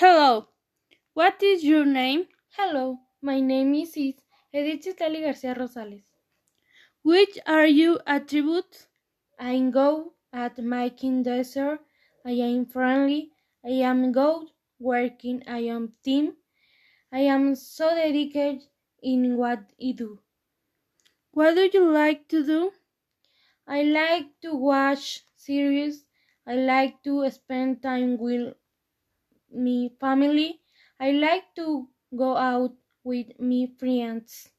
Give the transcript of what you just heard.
Hello, what is your name? Hello, my name is Edith Citlaly García Rosales. Which are your attributes? I am good at making dessert. I am friendly. I am good working. I am team. I am so dedicated in what I do. What do you like to do? I like to watch series. I like to spend time with my family. I like to go out with my friends.